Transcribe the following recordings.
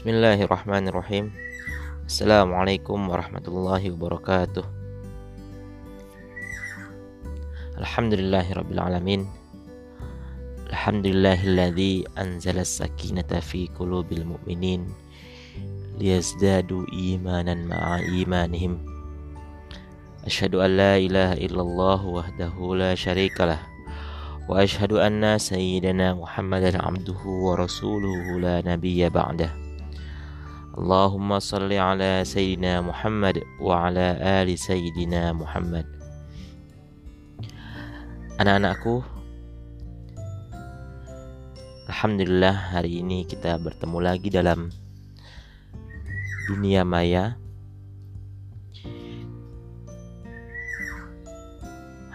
Bismillahirrahmanirrahim Assalamualaikum warahmatullahi wabarakatuh Alhamdulillahirrabbilalamin Alhamdulillahilladzi anzala sakinata fi qulubil mu'minin liyazdadu imanan ma'a imanihim Asyhadu an la ilaha illallah wahdahu la syarikalah wa asyhadu anna sayyidana Muhammadan abduhu wa rasuluhu la Allahumma salli ala sayyidina Muhammad wa ala ali sayyidina Muhammad Anak-anakku, Alhamdulillah hari ini kita bertemu lagi dalam dunia maya.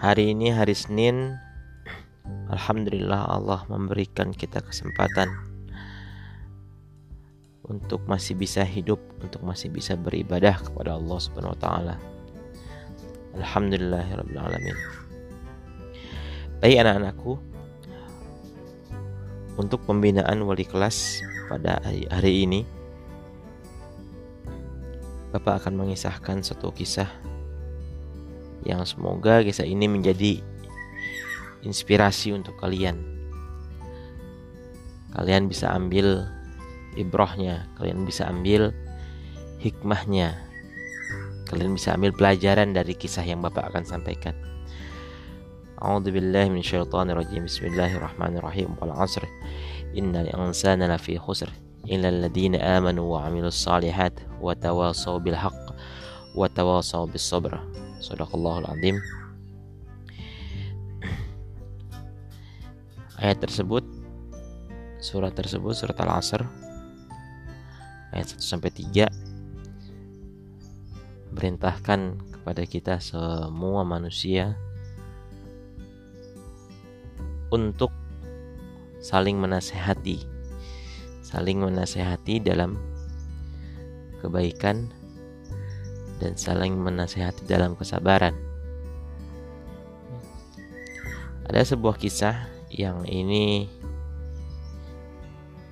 Hari ini hari Senin, Alhamdulillah Allah memberikan kita kesempatan untuk masih bisa hidup, untuk masih bisa beribadah kepada Allah Subhanahu wa taala. Alhamdulillahirabbil alamin. Baik anak-anakku, untuk pembinaan wali kelas pada hari, hari ini, Bapak akan mengisahkan satu kisah yang semoga kisah ini menjadi inspirasi untuk kalian. Kalian bisa ambil ibrohnya, kalian bisa ambil hikmahnya, kalian bisa ambil pelajaran dari kisah yang Bapak akan sampaikan. أعوذ بالله من الشيطان الرجيم بسم الله الرحمن الرحيم والعصر إن الإنسان لفي خسر إلا الذين آمنوا وعملوا الصالحات وتواصوا بالحق وتواصوا بالصبر صدق الله العظيم ayat tersebut surat tersebut surat Al-Asr ayat 1 sampai 3 merintahkan kepada kita semua manusia untuk saling menasehati. Saling menasehati dalam kebaikan dan saling menasehati dalam kesabaran. Ada sebuah kisah yang ini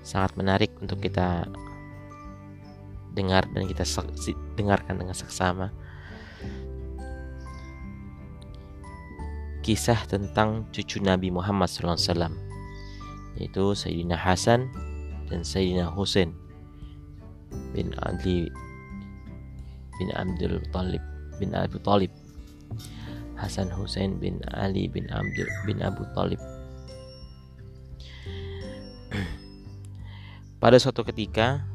sangat menarik untuk kita dengar dan kita dengarkan dengan seksama. Kisah tentang cucu Nabi Muhammad SAW yaitu Sayyidina Hasan dan Sayyidina Husain bin Ali bin Abdul Talib bin Abu Talib. Hasan Husain bin Ali bin Abdul bin Abu Talib. Pada suatu ketika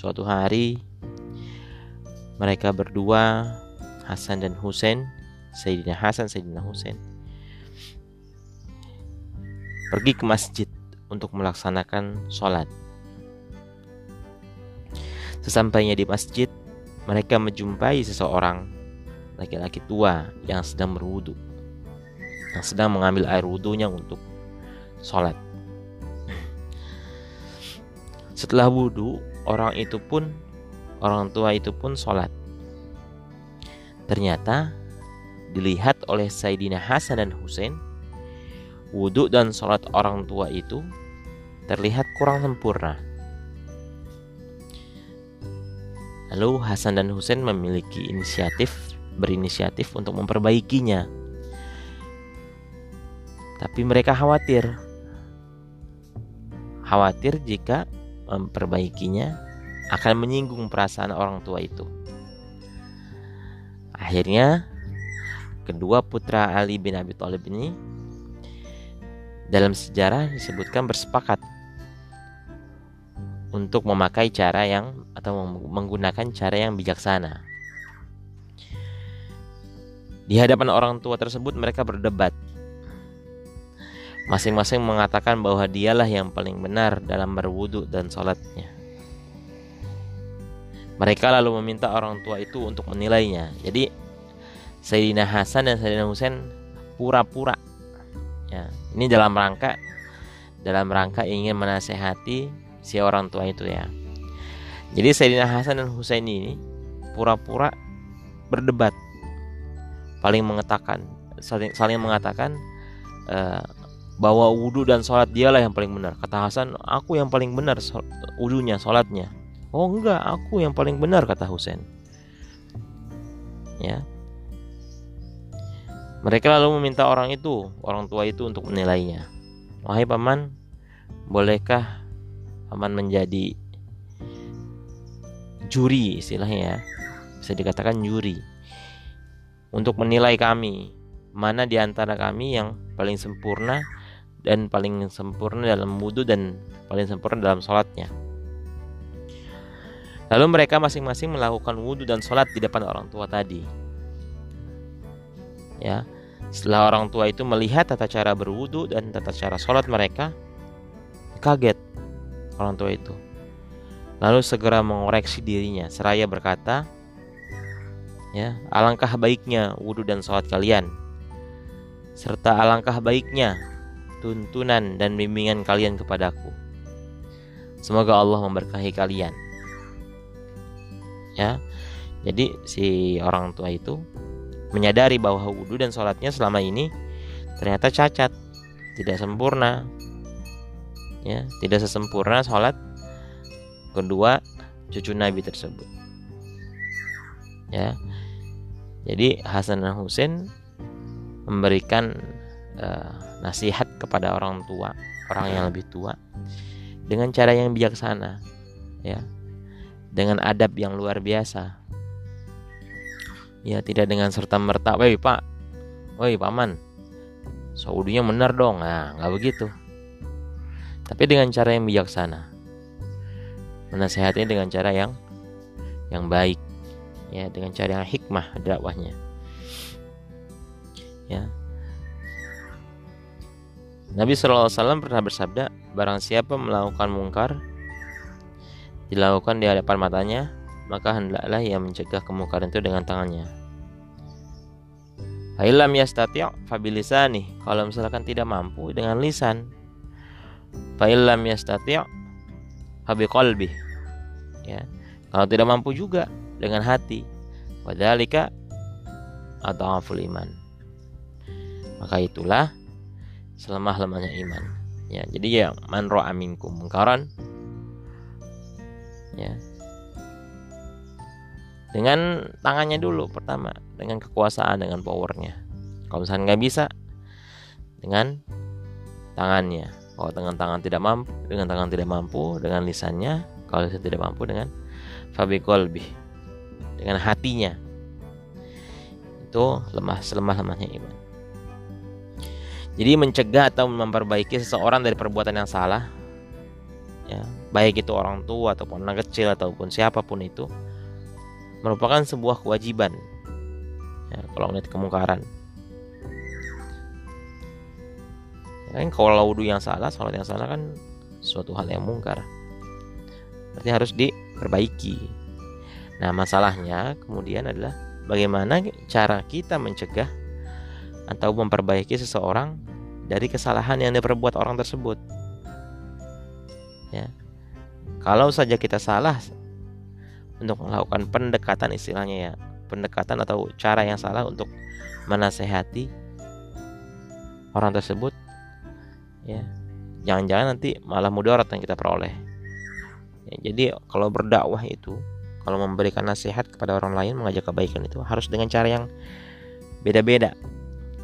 suatu hari mereka berdua Hasan dan Husain Sayyidina Hasan, Sayyidina Husain pergi ke masjid untuk melaksanakan sholat. Sesampainya di masjid, mereka menjumpai seseorang laki-laki tua yang sedang berwudu, yang sedang mengambil air wudhunya untuk sholat. Setelah wudhu, orang itu pun orang tua itu pun sholat. Ternyata dilihat oleh Sayyidina Hasan dan Husain, wudhu dan sholat orang tua itu terlihat kurang sempurna. Lalu Hasan dan Husain memiliki inisiatif, berinisiatif untuk memperbaikinya. Tapi mereka khawatir. Khawatir jika memperbaikinya akan menyinggung perasaan orang tua itu. Akhirnya kedua putra Ali bin Abi Thalib ini dalam sejarah disebutkan bersepakat untuk memakai cara yang atau menggunakan cara yang bijaksana. Di hadapan orang tua tersebut mereka berdebat. Masing-masing mengatakan bahwa dialah yang paling benar dalam berwudu dan sholatnya. Mereka lalu meminta orang tua itu untuk menilainya. Jadi Sayyidina Hasan dan Sayyidina Husain pura-pura ya ini dalam rangka dalam rangka ingin menasehati si orang tua itu ya jadi Sayyidina Hasan dan Husain ini pura-pura berdebat paling mengatakan saling, mengatakan uh, bahwa wudhu dan sholat dialah yang paling benar. Kata Hasan, aku yang paling benar wudhunya, sholatnya. Oh enggak, aku yang paling benar kata Husain. Ya. Mereka lalu meminta orang itu, orang tua itu untuk menilainya. Wahai paman, bolehkah paman menjadi juri istilahnya ya? Bisa dikatakan juri untuk menilai kami mana di antara kami yang paling sempurna dan paling sempurna dalam wudhu dan paling sempurna dalam sholatnya. Lalu mereka masing-masing melakukan wudhu dan sholat di depan orang tua tadi. Ya, setelah orang tua itu melihat tata cara berwudhu dan tata cara sholat mereka, kaget orang tua itu. Lalu segera mengoreksi dirinya, seraya berkata, ya alangkah baiknya wudhu dan sholat kalian serta alangkah baiknya tuntunan dan bimbingan kalian kepadaku. Semoga Allah memberkahi kalian. Ya, jadi si orang tua itu menyadari bahwa wudhu dan sholatnya selama ini ternyata cacat, tidak sempurna. Ya, tidak sesempurna sholat kedua cucu Nabi tersebut. Ya, jadi Hasan dan Husain memberikan uh, nasihat kepada orang tua, orang yang lebih tua dengan cara yang bijaksana, ya, dengan adab yang luar biasa. Ya, tidak dengan serta merta, "Woi, Pak. Woi, Paman. Saudinya benar dong." Nah, nggak begitu. Tapi dengan cara yang bijaksana. Menasehatinya dengan cara yang yang baik. Ya, dengan cara yang hikmah dakwahnya. Ya, Nabi SAW pernah bersabda, barang siapa melakukan mungkar, dilakukan di hadapan matanya, maka hendaklah ia mencegah kemungkaran itu dengan tangannya. Fa'ilam yastati' fabilisani. Kalau misalkan tidak mampu dengan lisan. Fa'ilam yastati' fabiqalbi. Ya. Kalau tidak mampu juga dengan hati. Wadhalika atau iman. Maka itulah selemah-lemahnya iman. Ya, jadi ya man ra'a minkum mungkaran ya. Dengan tangannya dulu pertama, dengan kekuasaan, dengan powernya. Kalau misalnya nggak bisa, dengan tangannya. Kalau dengan tangan tidak mampu, dengan tangan tidak mampu, dengan lisannya. Kalau lisan tidak mampu, dengan fabi kolbi, dengan hatinya. Itu lemah selemah lemahnya iman. Jadi mencegah atau memperbaiki seseorang dari perbuatan yang salah, ya, baik itu orang tua ataupun anak kecil ataupun siapa pun itu, merupakan sebuah kewajiban. Ya, kalau melihat kemungkaran. Kan kalau wudhu yang salah, sholat yang salah kan suatu hal yang mungkar. Berarti harus diperbaiki. Nah, masalahnya kemudian adalah bagaimana cara kita mencegah atau memperbaiki seseorang dari kesalahan yang diperbuat orang tersebut. Ya. Kalau saja kita salah untuk melakukan pendekatan istilahnya ya, pendekatan atau cara yang salah untuk menasehati orang tersebut ya. Jangan-jangan nanti malah mudarat yang kita peroleh. Ya, jadi kalau berdakwah itu, kalau memberikan nasihat kepada orang lain mengajak kebaikan itu harus dengan cara yang beda-beda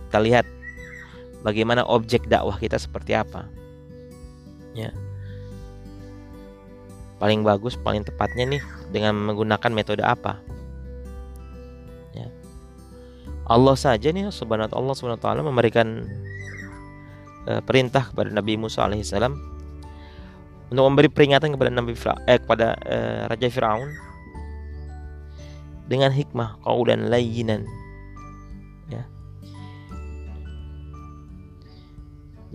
kita lihat bagaimana objek dakwah kita seperti apa. Ya. Paling bagus, paling tepatnya nih dengan menggunakan metode apa? Ya. Allah saja nih subhanahu Allah subhanahu taala memberikan uh, perintah kepada Nabi Musa alaihissalam untuk memberi peringatan kepada Nabi Fira, eh, kepada uh, Raja Firaun dengan hikmah dan layyinan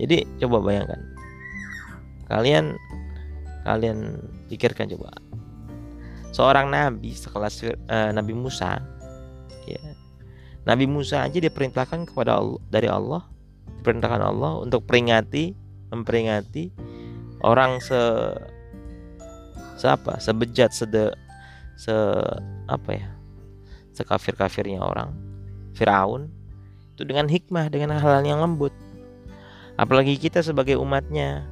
Jadi coba bayangkan. Kalian kalian pikirkan coba. Seorang nabi sekelas uh, Nabi Musa ya. Nabi Musa aja diperintahkan kepada Allah dari Allah, diperintahkan Allah untuk peringati, memperingati orang se siapa sebejat sede se apa ya sekafir kafirnya orang Firaun itu dengan hikmah dengan hal-hal yang lembut apalagi kita sebagai umatnya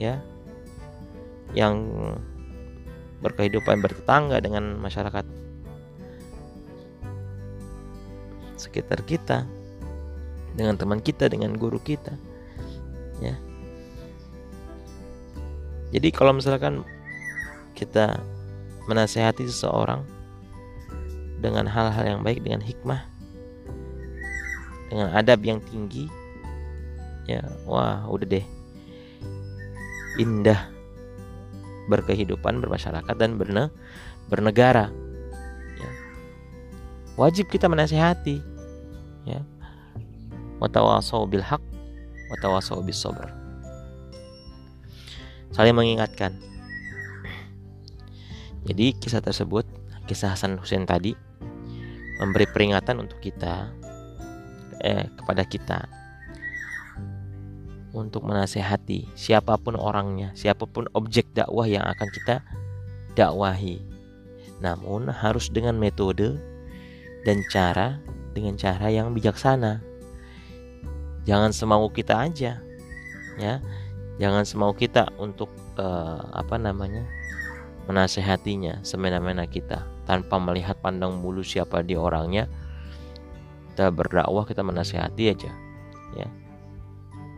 ya. Yang berkehidupan bertetangga dengan masyarakat sekitar kita dengan teman kita dengan guru kita ya. Jadi kalau misalkan kita menasehati seseorang dengan hal-hal yang baik dengan hikmah dengan adab yang tinggi ya wah udah deh. Indah berkehidupan bermasyarakat dan berne bernegara. Ya. wajib kita menasehati ya. Watawasau bil haq watawasau bis saling mengingatkan. Jadi kisah tersebut kisah Hasan Hussein tadi memberi peringatan untuk kita eh, kepada kita untuk menasehati siapa pun orangnya, siapa pun objek dakwah yang akan kita dakwahi. Namun harus dengan metode dan cara dengan cara yang bijaksana. Jangan semau kita aja, ya. Jangan semau kita untuk uh, apa namanya menasehatinya semena-mena kita tanpa melihat pandang bulu siapa di orangnya. Kita berdakwah kita menasehati aja, ya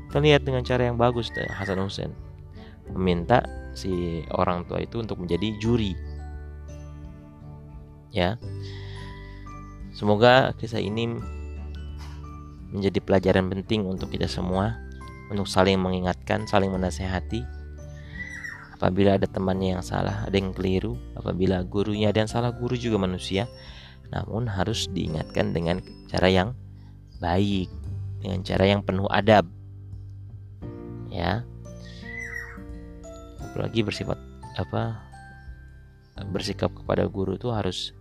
terlihat dengan cara yang bagus Hasan Hussein. Meminta si orang tua itu untuk menjadi juri. Ya. Semoga kisah ini menjadi pelajaran penting untuk kita semua untuk saling mengingatkan saling menasehati. Apabila ada temannya yang salah ada yang keliru apabila gurunya ada yang salah guru juga manusia. Namun harus diingatkan dengan cara yang baik dengan cara yang penuh adab ya. Apalagi bersifat apa bersikap kepada guru itu harus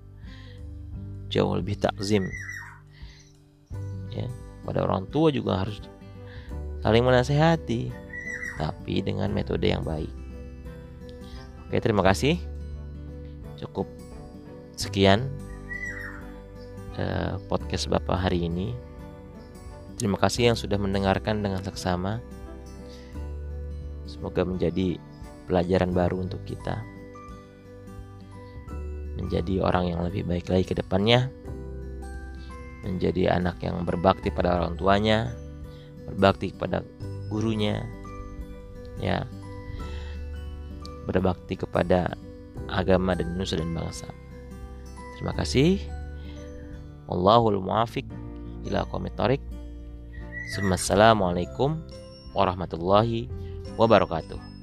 jauh lebih takzim. Ya pada orang tua juga harus saling menasehati tapi dengan metode yang baik. Oke terima kasih. Cukup sekian eh, podcast bapak hari ini. Terima kasih yang sudah mendengarkan dengan seksama Semoga menjadi pelajaran baru untuk kita. Menjadi orang yang lebih baik lagi ke depannya. Menjadi anak yang berbakti pada orang tuanya, berbakti kepada gurunya. Ya. Berbakti kepada agama dan nusa dan bangsa. Terima kasih. Allahul muafiq ila qomit Assalamualaikum warahmatullahi wabarakatuh.